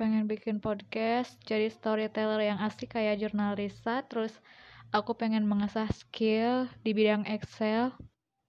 pengen bikin podcast jadi storyteller yang asli kayak jurnalisa terus aku pengen mengasah skill di bidang Excel.